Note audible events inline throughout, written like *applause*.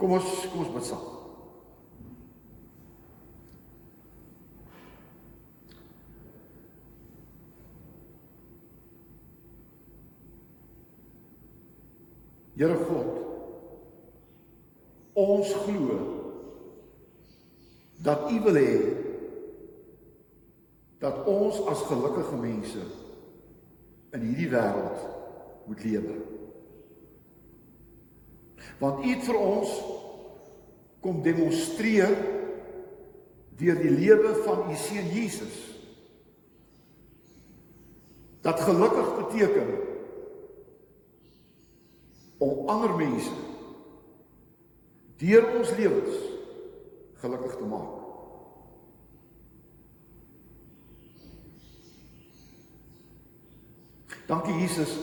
Kom ons kom ons bid saam. Here God, ons glo dat U wil hê dat ons as gelukkige mense in hierdie wêreld moet lewe. Want U het vir ons kom demonstreer deur die lewe van U seun Jesus dat gelukkig beteken om ander mense deur ons lewens gelukkig te maak. Dankie Jesus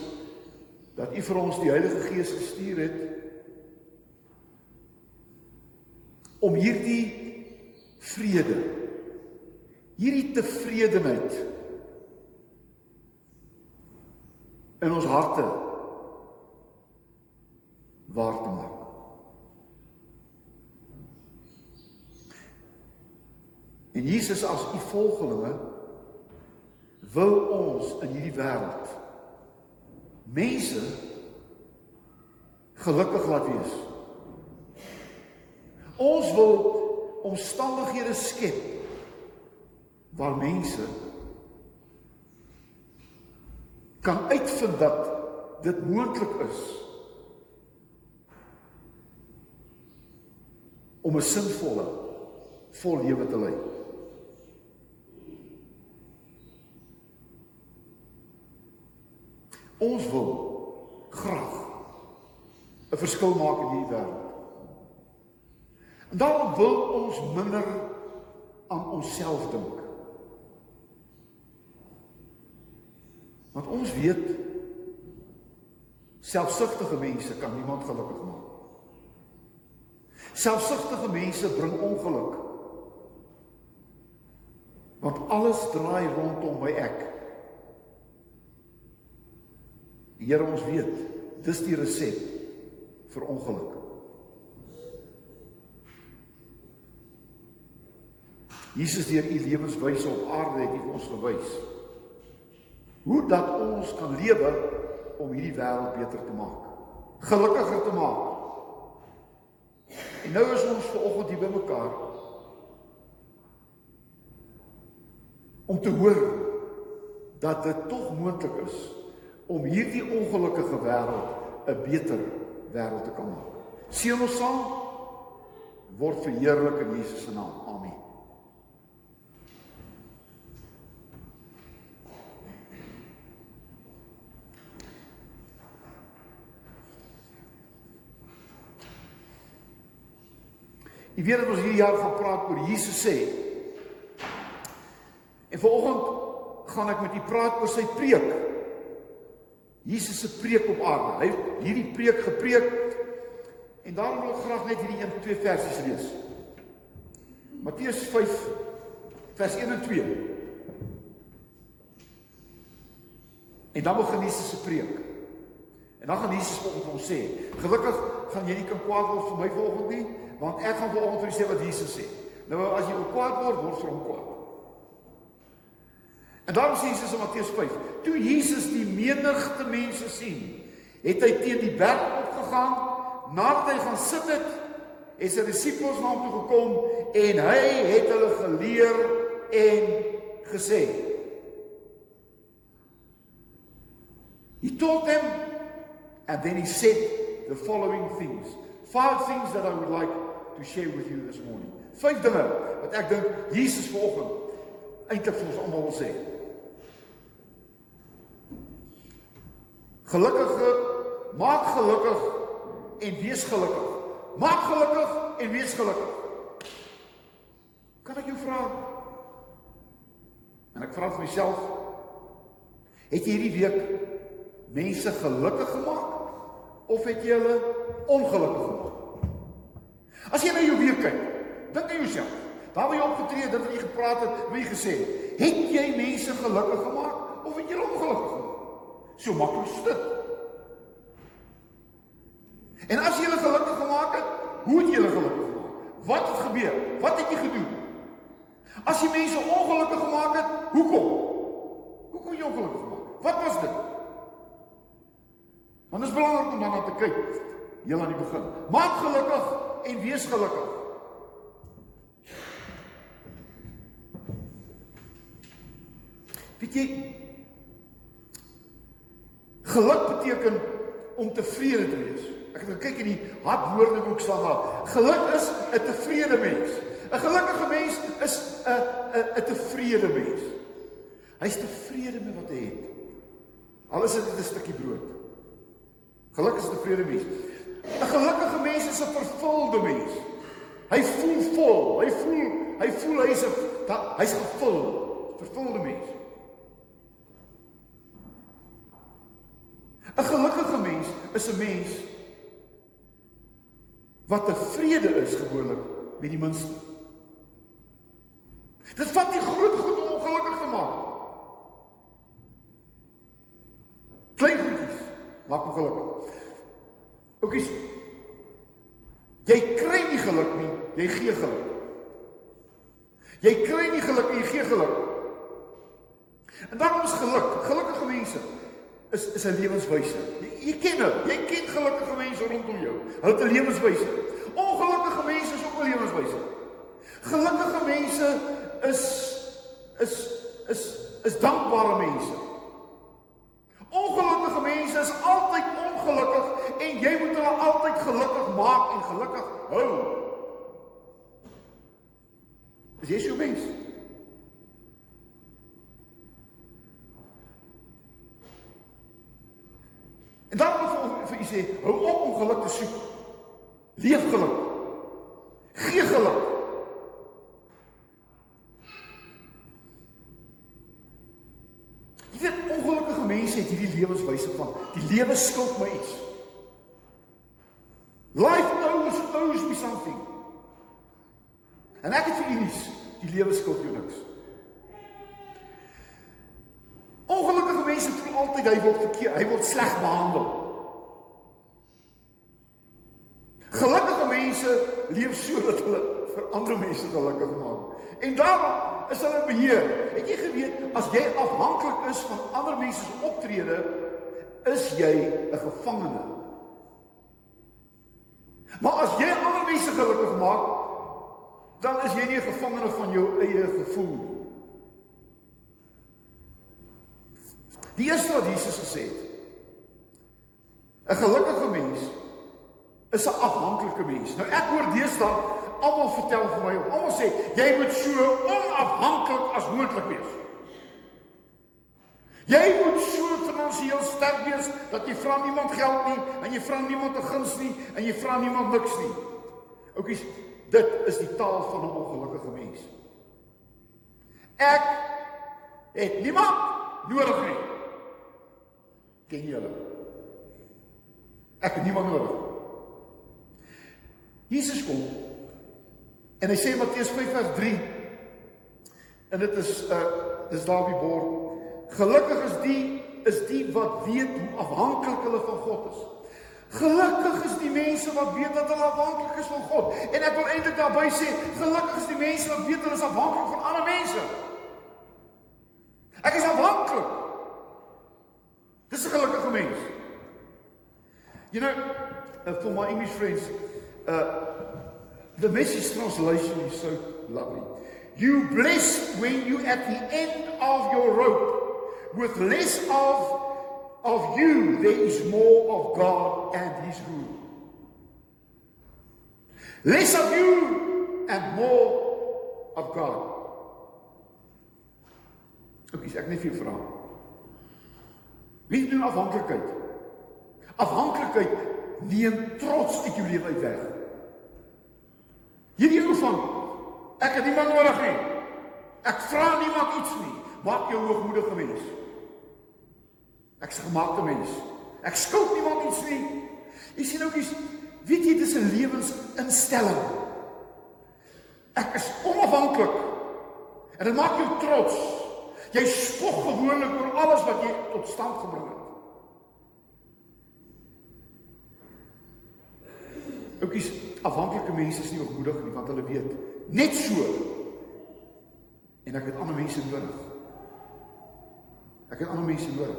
dat U vir ons die Heilige Gees gestuur het om hierdie vrede hierdie tevredenheid in ons harte waar te maak. En Jesus as u volgelinge wil ons in hierdie wêreld mense gelukkig laat wees. Ons wil omstandighede skep waar mense kan uitvind dat dit moontlik is om 'n sinvolle vol lewe te lei. Ons wil graag 'n verskil maak in hierdie wêreld. En daarom wil ons minder aan onsself dink. Want ons weet selfsugtige mense kan niemand gelukkig maak. Selfsugtige mense bring ongeluk. Want alles draai rondom my ek. Die Here ons weet, dis die resep vir ongeluk. Jesus deur u lewenswyse op aarde het hy ons gewys hoe dat ons kan lewe om hierdie wêreld beter te maak, gelukkiger te maak. En nou is ons ver oggend hier bymekaar om te hoor dat dit tog moontlik is om hierdie ongelukkige wêreld 'n beter wêreld te kan maak. Seën ons saam word verheerlik in Jesus se naam. Amen. Jy weet dat ons hierdie jaar gaan praat oor Jesus sê. En vanoggend gaan ek met u praat oor sy preek. Jesus se preek op aarde. Hy het hierdie preek gepreek en daarom wil ek graag net hierdie een twee versies lees. Matteus 5 vers 1 en 2. En dan begin Jesus se preek. En dan gaan Jesus vir ons sê, gelukkig gaan jy nie kan kwaad word vir my volgende nie, want ek gaan vanoggend vir julle sê wat Jesus sê. Nou as jy kwaad word, word vir hom kwaad. En dan sê Jesus in Matteus 5, toe Jesus die menigte mense sien, het hy teen die berg opgegaan, nadat hy gaan sit het, het sy disippels na hom toe gekom en hy het hulle geleer en gesê. He told them and then he said the following things. Five things that I would like to share with you this morning. Vyf dinge wat ek dink Jesus vanoggend eintlik vir ons almal wil sê. Gelukkige maak gelukkig en wees gelukkig. Maak gelukkig en wees gelukkig. Kan ek jou vra? En ek vra vir myself, het jy hierdie week mense gelukkig gemaak of het jy hulle ongelukkig gemaak? As jy na jou week kyk, dink aan jouself. Waar jy opgetree het, dit wat jy gepraat het, wie gesê het, het jy mense gelukkig gemaak of het jy hulle ongelukkig gemaak? So maklik is dit. En as jy hulle gelukkig gemaak het, Hoe het jy hulle gelukkig gemaak? Wat het gebeur? Wat het jy gedoen? As jy mense ongelukkig gemaak het, hoekom? Hoekom jy ongelukkig gemaak? Wat was dit? Want dit is belangrik om daarna te kyk. Heel aan die begin. Maak gelukkig en wees gelukkig. Weet jy geluk beteken om tevrede te wees. Ek het gekyk in die hartwoordeboek staan daar. Geluk is 'n tevrede mens. 'n Gelukkige mens is 'n 'n 'n tevrede mens. Hy's tevrede met wat hy het. Al is dit 'n stukkie brood. Geluk is tevrede mens. 'n Gelukkige mens is 'n vervulde mens. Hy voel vol. Hy voel hy voel hy's 'n hy's gevul. Vervulde mens. 'n Gelukkige mens is 'n mens wat tevrede is gewoonlik met die minste. Dit vat nie groot goed om ongelukkig te maak. Klein goedjies maak ongelukkig. Oukies. Jy kry nie geluk nie, jy gee geluk. Jy kry nie geluk nie, jy gee geluk. En dan is geluk, gelukkige mense is is 'n lewenswyse. Jy, jy ken hulle. Jy ken gelukkige mense rondom jou. Hulle het 'n lewenswyse. Ongelukkige mense is ook 'n lewenswyse. Gelukkige mense is is is is dankbare mense. Ongelukkige mense is altyd ongelukkig en jy moet hulle altyd gelukkig maak en gelukkig hou. Is jy so mens? En dan moet ek vir u sê, hou op om geluk te soek. Leef geluk. Gee geluk. Jy weet ongelukkige mense het hierdie lewenswyse van die lewe skuld my iets. Life owes owes me something. En ek het vir u nuus, die lewe skuld jou niks. Ongelukkige mense voel altyd hy word verkeer, hy word sleg behandel. Gelukkige mense leef so dat hulle vir ander mense gelukkig maak. En daarom is hulle beheer. Het jy geweet as jy afhanklik is van ander mense se optrede, is jy 'n gevangene. Maar as jy ander mense gelukkig maak, dan is jy nie 'n gevangene van jou eie gevoel nie. Die eerste wat Jesus gesê het. 'n Gelukkige mens is 'n afhanklike mens. Nou ek hoor deesdae almal vertel vir my, almal sê jy moet so onafhanklik as moontlik wees. Jy moet so finansiëel sterk wees dat jy vra niemand geld nie en jy vra niemand 'n guns nie en jy vra niemand niks nie. Oukies, dit is die taal van 'n ongelukkige mens. Ek het niemand nodig nie. Ken jy hulle? Ek het niemand nodig. Jesus kom en hy sê Matteus 5 vers 3 en dit is uh dis daar op die bord. Gelukkig is die is die wat weet hoe afhanklik hulle van God is. Gelukkig is die mense wat weet dat hulle afhanklik is van God. En ek wil eintlik daarby sê, gelukkig is die mense wat weet hulle is afhanklik van ander mense. Ek is afhanklik. Dis 'n gelukkige mens. You know, uh, for my English friends, uh the message translation is so lovely. You bless when you at the end of your rope with less of of you there is more of God and his rule. Less of you and more of God. Ek is ek net vir vra. Wie doen afhanklikheid? Afhanklikheid neem trots uit jou lewe uit weg. Hierdie van ek het niemand nodig nie. Ek vra niemand iets nie. Maak jou hoogmoedige mens. Ek's 'n gemaakte mens. Ek skuld niemand iets nie. Jy sien oukies, weet jy dis 'n lewensinstelling. Ek is onafhanklik. En dit maak jou trots. Jy spog gewoonlik oor alles wat jy tot stand gebring het. oukies, afhanklike mense is nie oormoedig nie want hulle weet net so en ek het ander mense nodig. Ek het ander mense nodig.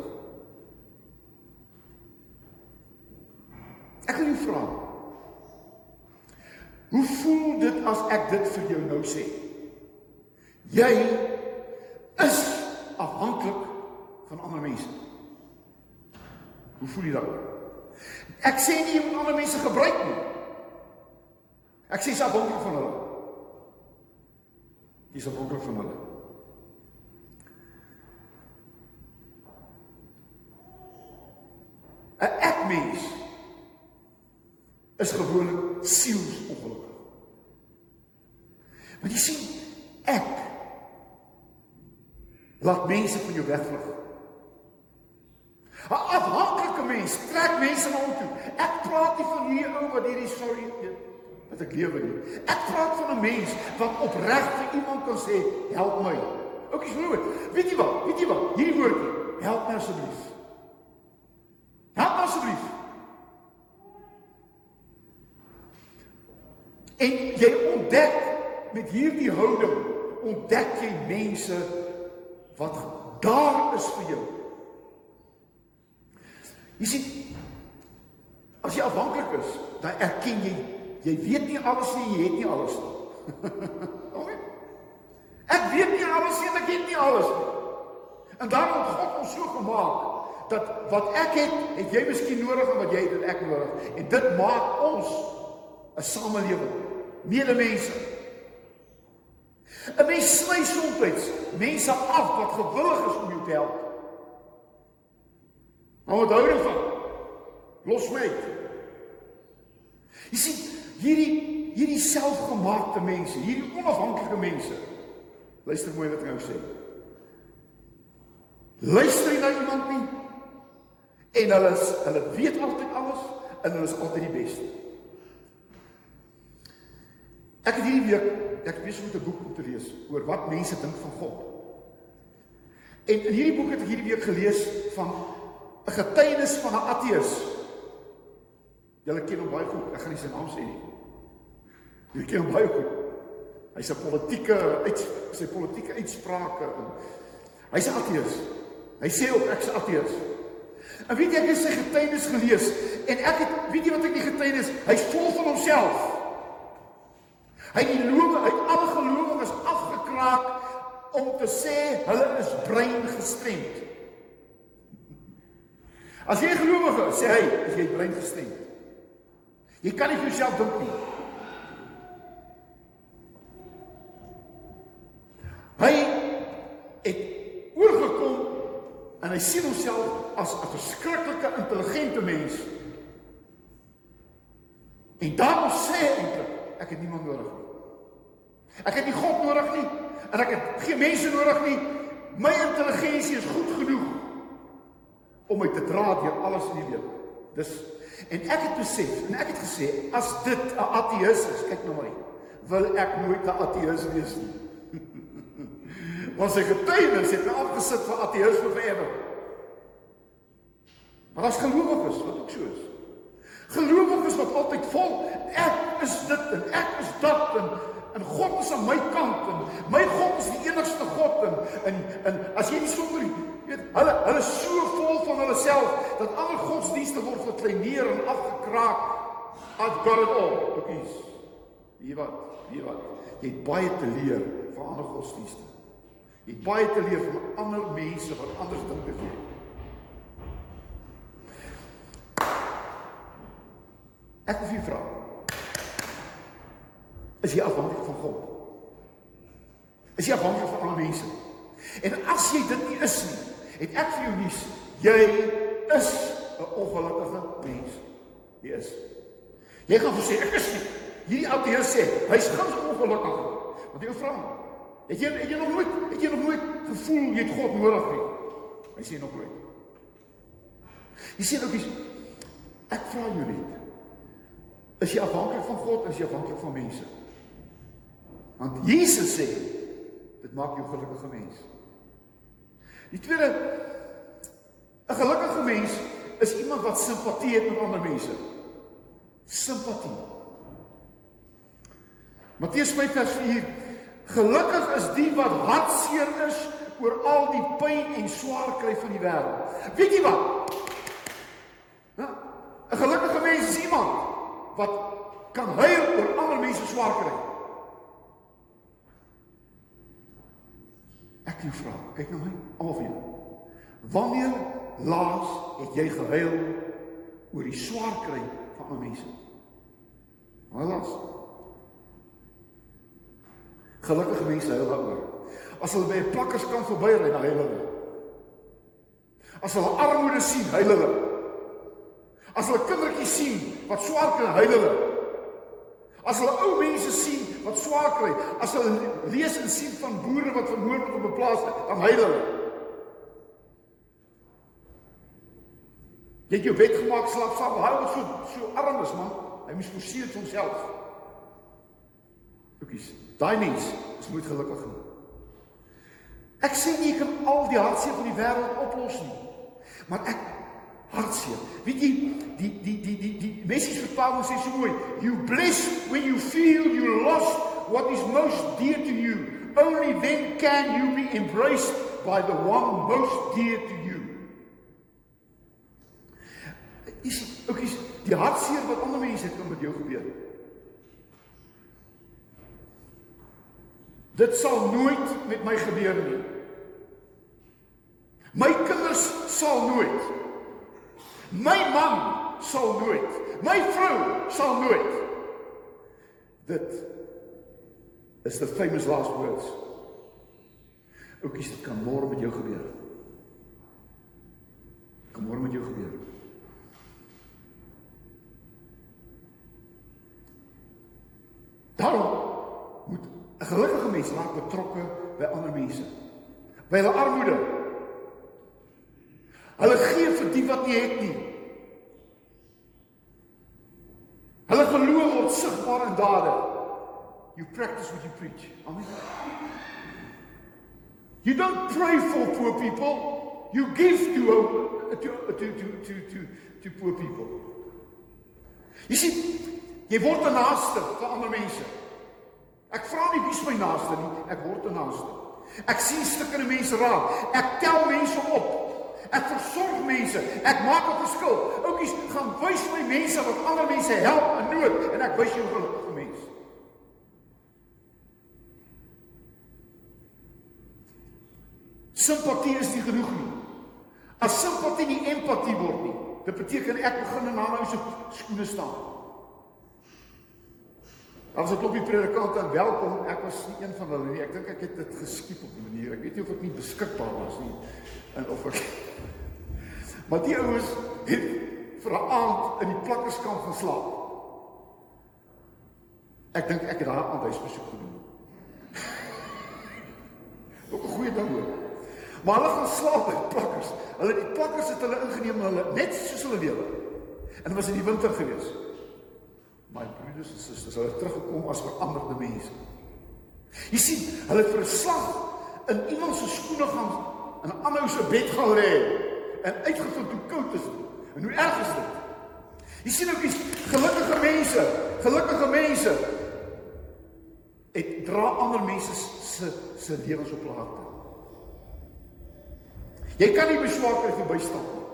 Ek wil jou vra. Hoe voel dit as ek dit vir jou nou sê? Jy is afhanklik van ander mense. Hoe voel jy daaroor? Ek sê nie jy moet ander mense gebruik nie. Ek sê jy is afhanklik van hulle. Jy is afhanklik van hulle. Ek mens is gewoonlik sielsongelukkig. Want jy sien, ek laat mense van jou wegvlug. 'n Afhanklike mens trek mense na hom toe. Ek praat nie van hierdie ou wat hierdie sorry wat ek lewe nie. Ek praat van 'n mens wat opreg vir iemand kan sê, "Help my." Ook is glo. Weet jy wat? Weet jy wat? Hierdie woordjie, "Help my asseblief." Help my asseblief. En jy ontdek met hierdie houding ontdek jy mense wat daar is vir jou. Jy sien as jy afhanklik is, dan erken jy jy weet nie alles nie, jy het nie alles nie. *laughs* okay. Ek weet nie alles nie, ek het nie alles nie. En daarom God ons so gemaak dat wat ek het, het jy miskien nodig en wat jy het, het ek nodig. En dit maak ons 'n samelewing medemense. 'n Mens sny soms mense af wat gewillig is om jou te help. Maar wat hou jy van? Los my. Jy sien, hierdie hierdie selfgemaakte mense, hierdie onafhanklike mense. Luister mooi wat ek nou sê. Luister jy na iemand nie? En hulle is, hulle weet altyd alles en hulle is altyd die beste. Ek het hierdie week ek besig met 'n boek om te lees oor wat mense dink van God. En in hierdie boek het ek hierdie week gelees van 'n getuienis van 'n ateës. Julle ken hom baie goed. Ek gaan nie sy naam sê nie. Julle ken hom baie goed. Hy's 'n politieke uit sy politieke uitsprake en hy's 'n ateës. Hy sê ook ek's ateës. En weet jy ek het sy getuienis gelees en ek het weet jy wat ek die getuienis, hy's vol van homself. Hy het die gelowe uit alle gelowiges afgekraak om te sê hulle is brein gestremd. As jy gelowige sê hy, is jy brein gestremd. Jy kan nie vir jouself dink nie. Hy het oorgekom en hy sien homself as 'n verskriklike intelligente mens. En daarom sê hy eintlik ek het niemand nodig nie. Ek het nie God nodig nie en ek het geen mense nodig nie. My intelligensie is goed genoeg om my te dra deur alles in die lewe. Dis en ek het besef en ek het gesê as dit 'n ateïs is, kyk nou maar, wil ek nooit 'n ateïs wees nie. *laughs* Want sy getuienis het my afgesit vir ateïsme forever. Maar as gelowiges wat ook so is. Gelowiges wat altyd vol ek is dit en ek is dat en en God is aan my kant en my God is die enigste God en en, en as jy nie sonder weet hulle hulle is so vol van hulle self dat alle godsdienste word verkleineer en afgekraak. I've got it all. Okies. Wie wat? Wie wat? Jy het baie te leer van ander godsdienste. Jy het baie te leer van ander mense wat anders dink as jy. Ek wil vir vra. Is jy afhanklik van God? Is jy afhanklik van ander mense? En as jy dit nie is nie, het ek vir jou nuus. Jy is 'n ongelukkige mens. Jy is. Jy gaan sê ek is nie. Hierdie ateës sê hy's gans ongelukkig. Want jy vra, het jy het jy nog nooit het jy nog nooit gevoel jy het God nodig nie? Hy sê nog nooit. Jy sê ook iets ek vra jou net. Is jy afhanklik van God of is jy afhanklik van mense? Want Jesus sê dit maak jou gelukkige mens. Die tweede 'n gelukkige mens is iemand wat simpatie het met ander mense. Simpatie. Matteus 5 vers 4. Gelukkig is die wat hartseer is oor al die pyn en swaar kry van die wêreld. Weet jy wat? 'n gelukkige mens is iemand wat kan huil oor ander mense swaar kry. Ek wil vra, kyk na my, almal van julle. Wanneer laas het jy gehuil oor die swaar kry van ander mense? Wanneer laas? Gelukkige mense huil daaroor. As hulle by 'n plakkerskamp verbyry, dan huil hulle. As hulle armoede sien, huil hulle. As hulle kindertjies sien wat swaar kry, huil hulle. As hulle ou mense sien wat swaar kry, as hulle lees en sien van boere wat vermoor word op 'n plaas, dan huil hulle. Jy het jou bed gemaak, slaap saam, hou wat so so arm is man. Hy moet forceer vir homself. Oukies, daai mens is moet gelukkig wees. Ek sê nie ek kan al die hartseer van die wêreld oplos nie. Maar ek hartseer. Weet jy, die die die die die messies vertaling sê so mooi, you bless when you feel you lost what is most dear to you. Only then can you be embraced by the one most dear to you. Is ook is die hartseer wat ander mense kan met jou gebeur. Dit sal nooit met my gebeur nie. My kinders sal nooit. My man sal nooit. My vrou sal nooit. Dit is the famous last words. Oukies, dit kan môre met jou gebeur. Kan môre met jou gebeur. Daarom moet 'n gelukkige mens raak betrokke by ander mense. By hulle armoede. Hulle gee vir die wat nie het nie. Hulle geloof word sigbaar in dade. You practice what you preach. Amen. You don't pray for poor people. You give to to to to to to, to poor people. Jy sien, jy word 'n naaste vir ander mense. Ek vra nie wie's my naaste nie, ek word 'n naaste. Ek sien stukkende mense raak. Ek tel mense op. Ek versorg mense. Ek maak 'n verskil. Oukies, gaan wys my mense wat ander mense help in nood en ek wys jou gelukkige mens. Simpatie is nie genoeg nie. As simpatie nie empatie word nie, dit beteken ek begin in ander se skoene staan. As ek op die predikant en welkom, ek was nie een van hulle nie. Ek dink ek het dit geskiep op 'n manier. Ek weet nie of ek nie beskikbaar was nie en of ek Maar die ouens het vir 'n aand in die plakkerskamp geslaap. Ek dink ek het daar aan huisbesoek gedoen. *laughs* Ook 'n goeie ding hoor. Maar hulle gaan slaap by plakkers. Hulle die plakkers het hulle ingeneem hulle net soos hulle lewe. En dit was in die winter geweest my broeders en susters, hulle het teruggekom as veranderde mense. Jy sien, hulle het verslag in iemand se skoene gaan in 'n ander se bed gaan lê en uitgevind hoe koud dit is en hoe erg is dit. Jy sien ook die gelukkige mense, gelukkige mense het dra ander mense se se lewens op harte. Jy kan nie beswaar kry vir bystand nie.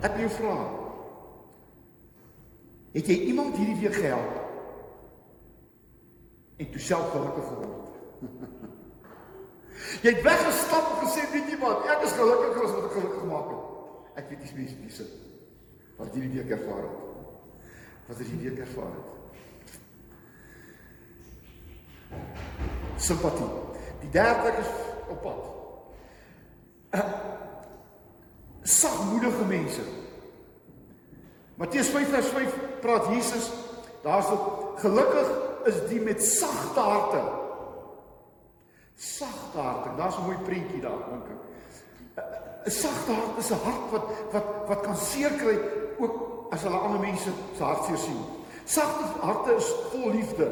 Ek wil jou vra, Het jy iemand hierdie week gehelp? En toe self gelukkig geword. *laughs* jy het weggestap en gesê, weet jy wat, ek is gelukkiger as wat ek gelukkig gemaak het. Ek weet nie wie wie sit wat hierdie week ervaar het. Wat het hierdie week ervaar het? Simpatie. Die derde is op pad. Uh, *clears throat* sagmoedige mense. Matteus 5 vers 5 praat Jesus, daar's dit gelukkig is die met sagte harte. Sagte harte, daar's 'n mooi prentjie daar dink ek. 'n Sagte hart is 'n hart wat wat wat kan seer kry ook as hulle ander mense se hartseer sien. Sagte harte is vol liefde.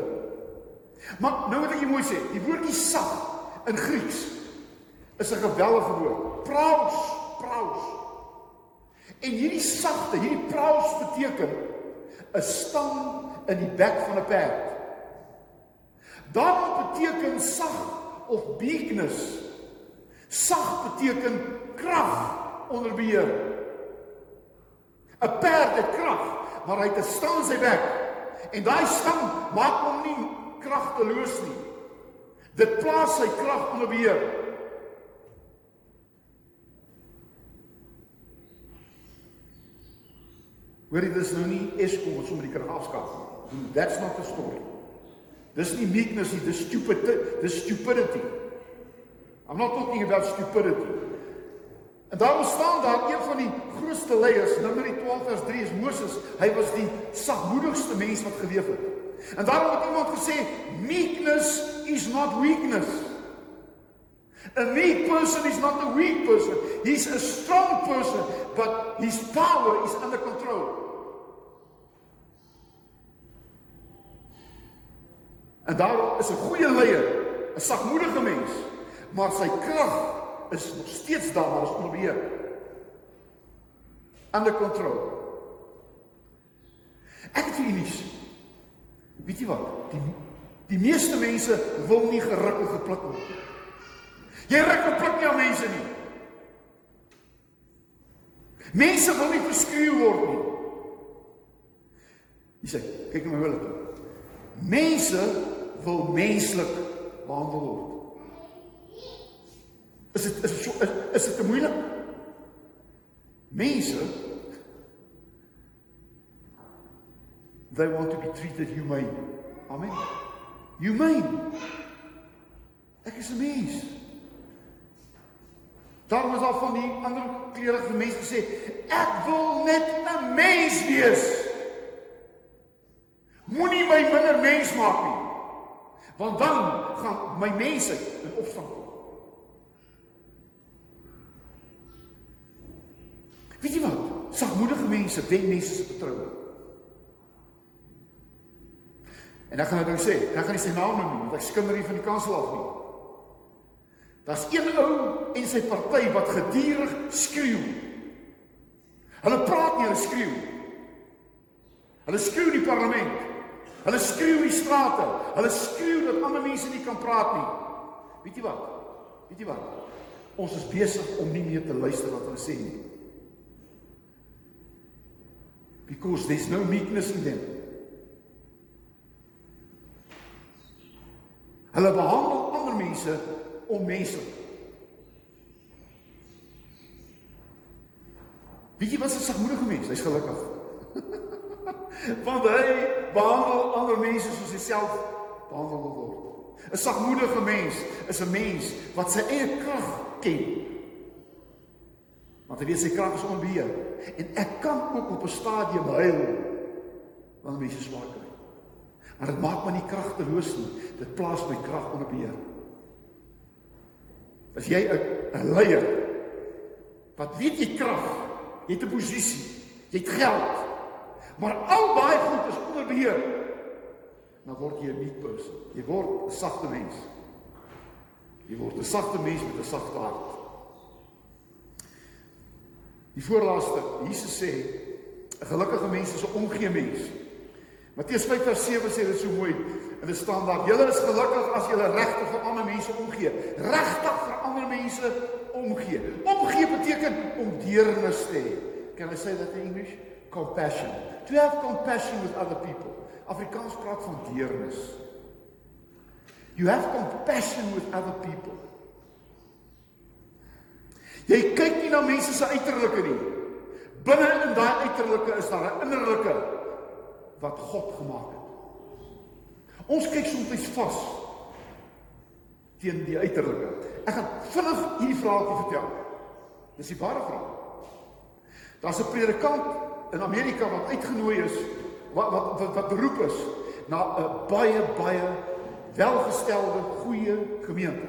Maar nou wat ek mooi sê, die woordjie sag in Grieks is 'n geweldige woord. Praus, praus. En hierdie sagte, hierdie praus beteken 'n stang in die bek van 'n perd. Daarom beteken sag of meekness. Sag beteken krag onder beheer. 'n Perd het krag, maar hy het 'n stang in sy bek. En daai stang maak hom nie kragteloos nie. Dit plaas sy krag onder beheer. Hoorie, dis nou nie Eskom wat sommer die krag afskaaf nie. That's not the story. Dis nie meekness nie, dis stupidity, dis stupidity. I'm not talking about stupidity. En daar staan daar een van die grootste leiers, Numeri 12 vers 3 is Moses. Hy was die sagmoedigste mens wat geleef het. En daarom het iemand gesê, meekness is not weakness. A meek person is not a weak person. He's a strong person, but his power is under control. En daar is 'n goeie leier, 'n sagmoedige mens, maar sy krag is nog steeds daar, maar is onder beheer. Under control. Ek het vir nuus. Weet jy wat? Die die meeste mense wil nie geruk of gepluk word nie. Jy ruk en pluk nie aan mense nie. Mense wil nie beskryf word nie. Jy sê, kyk na my wille toe. Mense wil menslik behandel word. Is dit is so is, is dit te moeilik? Mense they want to be treated humane. Amen. Humane. Ek is 'n mens. Daarom is al van die ander kleurige mense gesê, ek wil net 'n mens wees. Moenie my minder mens maak nie. Want dan gaan my mense in opstand kom. Weet jy wat? Sagmoedige mense wen mense se vertroue. En ek gaan nou sê, ek gaan nie sy naam noem nie, want ek skinder nie van die kansel af nie. Daar's een ou en sy party wat gedurig skreeu. Hulle praat nie, hulle skreeu. Hulle skreeu in die parlement. Hulle skreeu in die strate. Hulle skreeu dat ander mense nie kan praat nie. Weet jy wat? Weet jy wat? Ons is besig om nie meer te luister wat hulle sê nie. Because there's no meekness in them. Hulle behandel ander mense onmenslik. Weet jy wat 'n sagmoedige mens? Hy's gelukkig. *laughs* Want hy behandel ander mense soos hy self behandel wil word. 'n Sagmoedige mens is 'n mens wat sy eie krag ken. Want hy weet sy krag is onbeheer en ek kan ook op 'n stadium huil wanneer mense swaar kry. Maar dit maak my nie kragteloos nie. Dit plaas my krag onder beheer. As jy 'n leier wat weet jy krag, jy het 'n posisie, jy het geld. Maar al daai goed is onder beheer. Dan word jy 'n meek person. Jy word 'n sagte mens. Jy word 'n sagte mens met 'n sagte hart. Die voorlaaste, Jesus sê 'n gelukkige mens is 'n omgee mens. Matteus 5:7 sê dit so mooi. En dit staan daar: "Julle is gelukkig as julle regtig vir ander mense omgee. Regtig vir ander mense omgee. Omgee beteken om deernis te hê. Can I say that in English? Compassion. To have compassion with other people. Afrikaans praat van deernis. You have compassion with other people. Jy kyk nie na mense se uiterlike nie. Binne in daai uiterlike is daar 'n innerlike wat God gemaak het. Ons kyk soms vas teen die uiterlike. Ek gaan vinnig hierdie vraagtjie vertel. Dis die ware vraag. Daar's 'n predikant in Amerika wat uitgenooi is wat wat wat, wat beroep is na 'n baie baie welgestelde goeie gemeente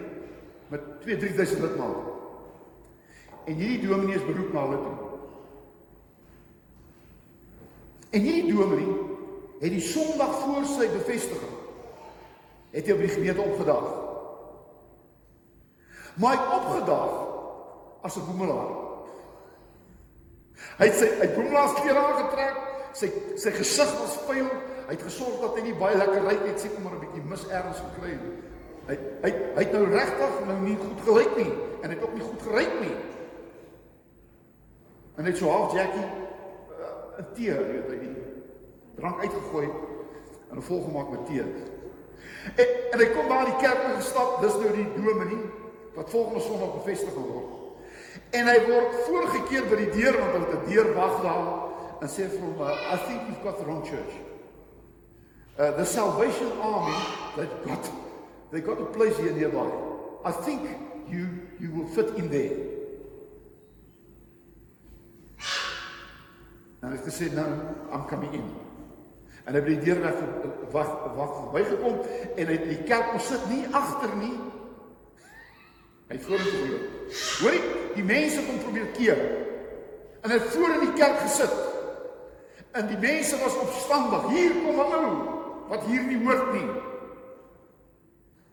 met 2 3000 lidmate. En hierdie dominee is beroep na hulle toe. En hierdie dominee het die Sondag voor sy bevestiging het hy op die gemeente opgedaag. Maar hy opgedaag as 'n boemelaar. Hy het sy hy boemelaar klere aangetrek, Sy sy gesig was vuil. Hy het gesorg dat hy nie baie lekker ry het, seker maar 'n bietjie mis ergens gekry het. Hy hy hy het nou regtig nou nie goed gelyk nie en het ook nie goed gery nie. En net so half Jackie uh, 'n tee, weet jy, drank uitgegooi en 'n volgemaak met tee. En, en hy kom daar in die kerk ingestap, dis nou die dominee wat volgende Sondag bevestig gaan word. En hy word voorgekeer by die deur want hulle het 'n deur wag daar en sê vir hom, uh, "I think you've got the wrong church." Uh, the Salvation Army, they've got they got a place here nearby. I think you you will fit in there. Ek het gesê, "No, I'm coming in." En hy het die deur weg wag wag verbygekom en hy het die kerk kom sit nie agter nie. Hy het hom geloop. Hoorie, die mense kom probeer keer. En hy het voor in die kerk gesit. En die mense was opstandig. Hier kom 'n ou wat hier nie hoort nie.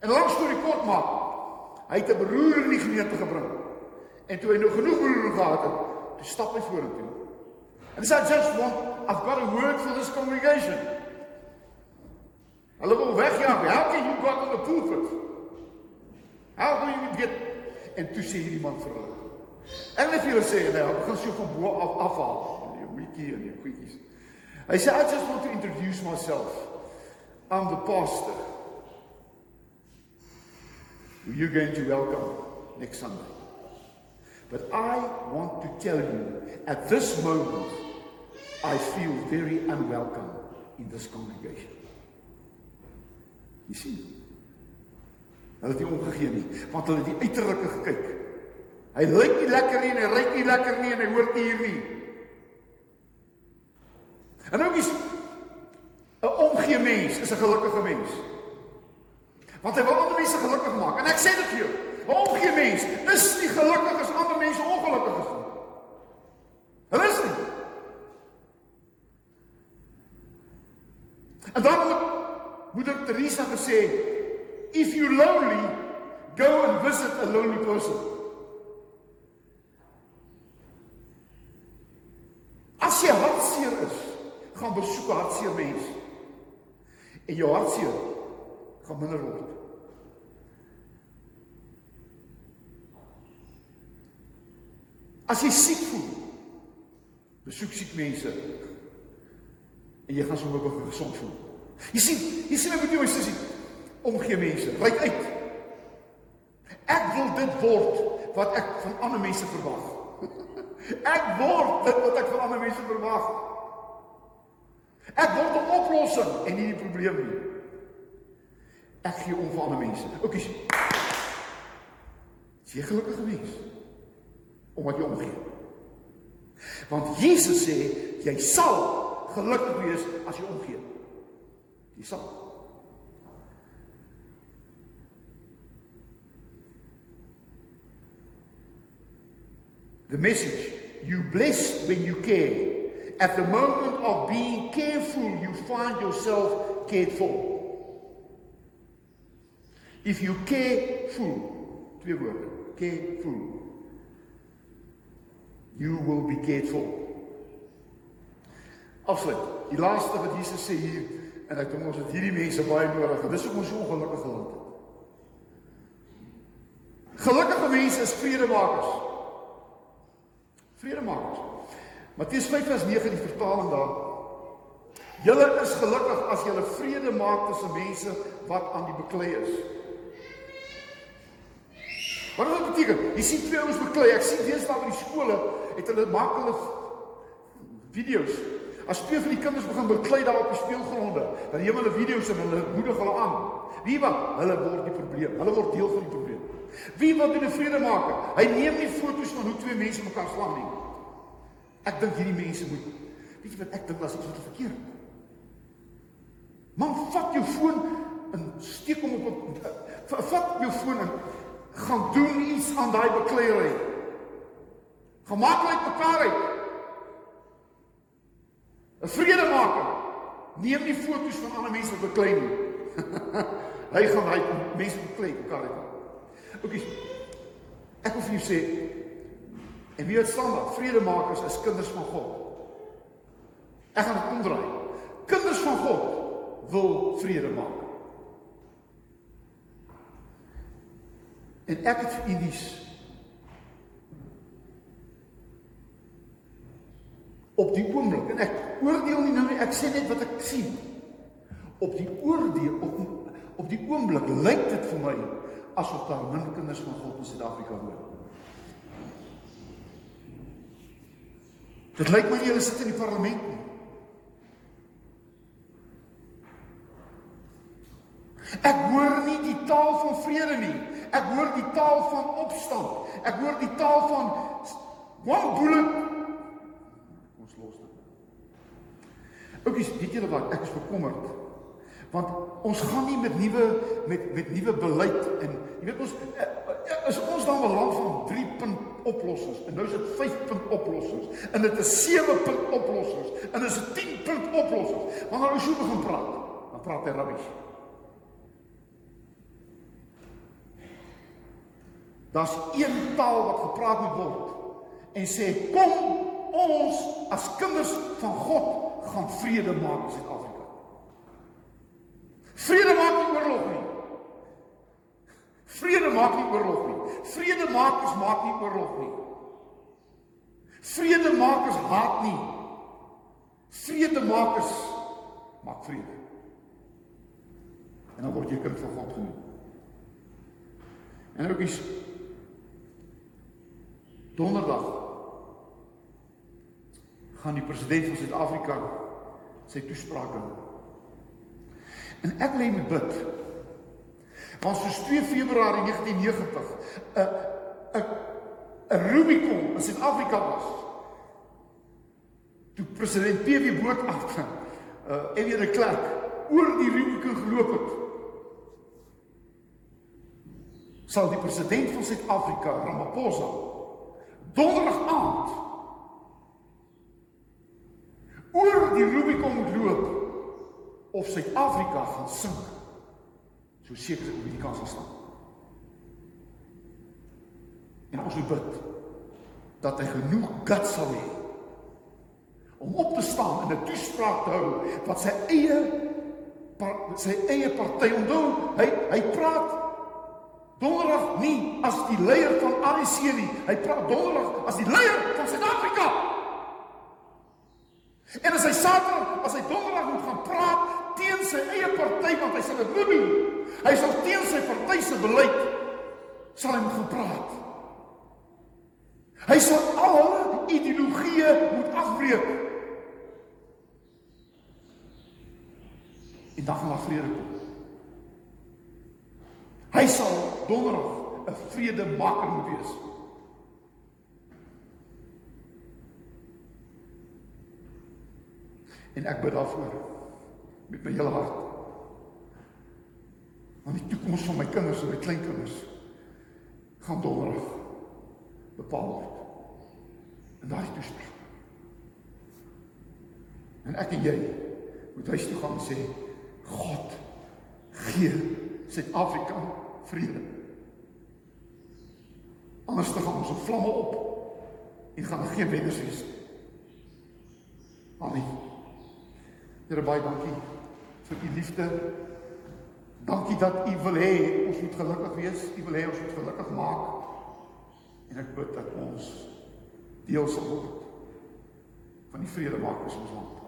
En langs storie kort maak. Hy het 'n beroer in die gemeente gebring. En toe hy nou genoeg beroer gehad het, toe stap hy vorentoe. And he said, just want, I've got a word for this congregation. Hulle wil wegjaag. How can you got on the pulpit? How do you get... En toe sê hierdie man vir hulle. En net vir hulle sê, nou, ek gaan so van bo af afhaal. Die wiki en die goedjies. Hy sê, I just want to introduce myself. I'm the pastor. Who you're going to welcome next Sunday. But I want to tell you, at this moment, I feel very unwelcome in this congregation. Jy sien? Hulle het nie omgegee nie, want hulle het die uiterlike gekyk. Hy lyk nie lekker nie en hy ryk nie lekker nie en hy hoort nie hier nie. En nou is 'n omgee mens is 'n gelukkige mens. Want hy wil ander mense gelukkig maak. En ek sê dit vir jou, 'n omgee mens is nie gelukkig as ander mense ongelukkig is nie. Hulle is nie. En dan moet moeder Teresa gesê, if you lonely, go and visit a lonely person. As jy hartseer is, gaan besoek hartseer mens. En jou hartseer gaan minder word. As jy siek voel, besoek siek mense en jy gaan sommer begin gesond voel. Jy sien, jy sien met jou sussie omgee mense, ryk uit. Ek wil dit word wat ek van ander mense verwag. *laughs* Ek word dit wat ek van ander mense verwag. Ek word 'n oplossing en nie die probleem nie. Ek gee om vir ander mense. OK. Jy gelukkige mens omdat jy omgee. Want Jesus sê jy sal gelukkig wees as jy omgee. Jy sal. The message you blessed when you care. At the moment of being careful, you find yourself cared for. If you careful, twee woorde, careful. You will be cared for. Afsluit. Die laaste wat Jesus sê hier en ek dink ons het hierdie mense baie nodig. Dis hoekom ons so ongelukkig geland het. Gelukkige mense is vredemakers. Vredemakers. Matteus 5:9 die vertaling daar. Julle is gelukkig as julle vrede maak tussen mense wat aan die beklei is. Wat dit beteken? Jy sien twee ouens beklei. Ek sien deesdae by die skole het hulle maak hulle video's. As twee van die kinders begin beklei daar op die speelgronde, dan neem hulle video's en hulle moedig hulle aan. Wie wat? Hulle word die probleem. Hulle word deel van die probleem. Wie wil doen 'n vredemaker? Hy neem nie foto's van hoe twee mense mekaar slaan nie. Ek dink hierdie mense moet weet jy wat ek dink was iets wat verkeerd. Man, vat jou foon en steek hom op 'n vat jou foon en gaan doen iets aan daai bekleierery. Gemaklik mekaar uit. 'n Vredemaker neem nie foto's van ander mense wat beklei nie. *laughs* Hy gaan hy mense beklei mekaar uit. OK. Ek wil vir jou sê en wie het staan daar? Vredemakers is kinders van God. Ek gaan dit omdraai. Kinders van God wil vrede maak. En ek het vir u nuus. Op die oomblik en ek oordeel nie nou nie, ek sê net wat ek sien. Op die oordeel op op die oomblik lyk dit vir my asof daar min kinders van God in Suid-Afrika woon. Dit lyk my julle sit in die parlement nie. Ek hoor nie die taal van vrede nie. Ek hoor die taal van opstand. Ek hoor die taal van one bullet. Ons los dit. Oukies, weet julle wat? Ek is bekommerd. Want ons gaan nie met nuwe met met nuwe beleid en jy weet ons eh, eh, is ons dan 'n land van 3 punt oplossings en nou is dit 5 punt oplossings en dit is 7 punt oplossings en dit is 10 punt oplossings. Wanneer ons so begin praat, dan praat hy rubbish. Daar's een taal wat gepraat moet word en sê kom ons as kinders van God gaan vrede maak in Suid-Afrika. Vrede maak nie oorlog nie. Vrede maak nie oorlog nie. Vredemakers maak nie oorlog nie. Vredemakers haat nie. Vredemakers maak vrede. En dan word jy kind van God genoem. En ook is Donderdag gaan die president van Suid-Afrika sy toespraak doen. En ek lê met bid. Want soos 2 Februarie 1990 'n 'n 'n Rubicon in Suid-Afrika was. Toe president PW Botha uh Ewie de Klerk oor die Rubicon geloop het. Sal die president van Suid-Afrika, Ramaphosa, donderdag aand oor die Rubicon moet loop of Suid-Afrika gaan sink. So seker ek die kans staan. En ons moet bid dat hy genoeg guts sal hê om op te staan en 'n toespraak te hou wat sy eie sy eie party onthou. Hy hy praat Donderdag nie as die leier van ANC nie. Hy praat donderdag as die leier van Suid-Afrika. En as hy Saterdag, as hy donderdag moet gaan praat teen sy eie party want hy sal dit moet doen. Hy sal teen sy party se beleid sal hy moet gaan praat. Hy sal al hulle ideologieë moet afbreek. En dan gaan daar vrede kom. Hy sal donderdag 'n vredemaker moet wees. En ek bid daarvoor met my hele hart. Want die toekoms van my kinders en my kleinkinders gaan donderdag bepaal word. En daai toespraak. En ek en jy moet huis toe gaan sê God gee Suid-Afrika vrede. Anders dan gaan ons op vlamme op en gaan er geen wenners wees. Amen. Here baie dankie vir u liefde. Dankie dat u wil hê ons moet gelukkig wees. U wil hê ons moet gelukkig maak. En ek bid dat ons deel sal word van die vrede in ons land.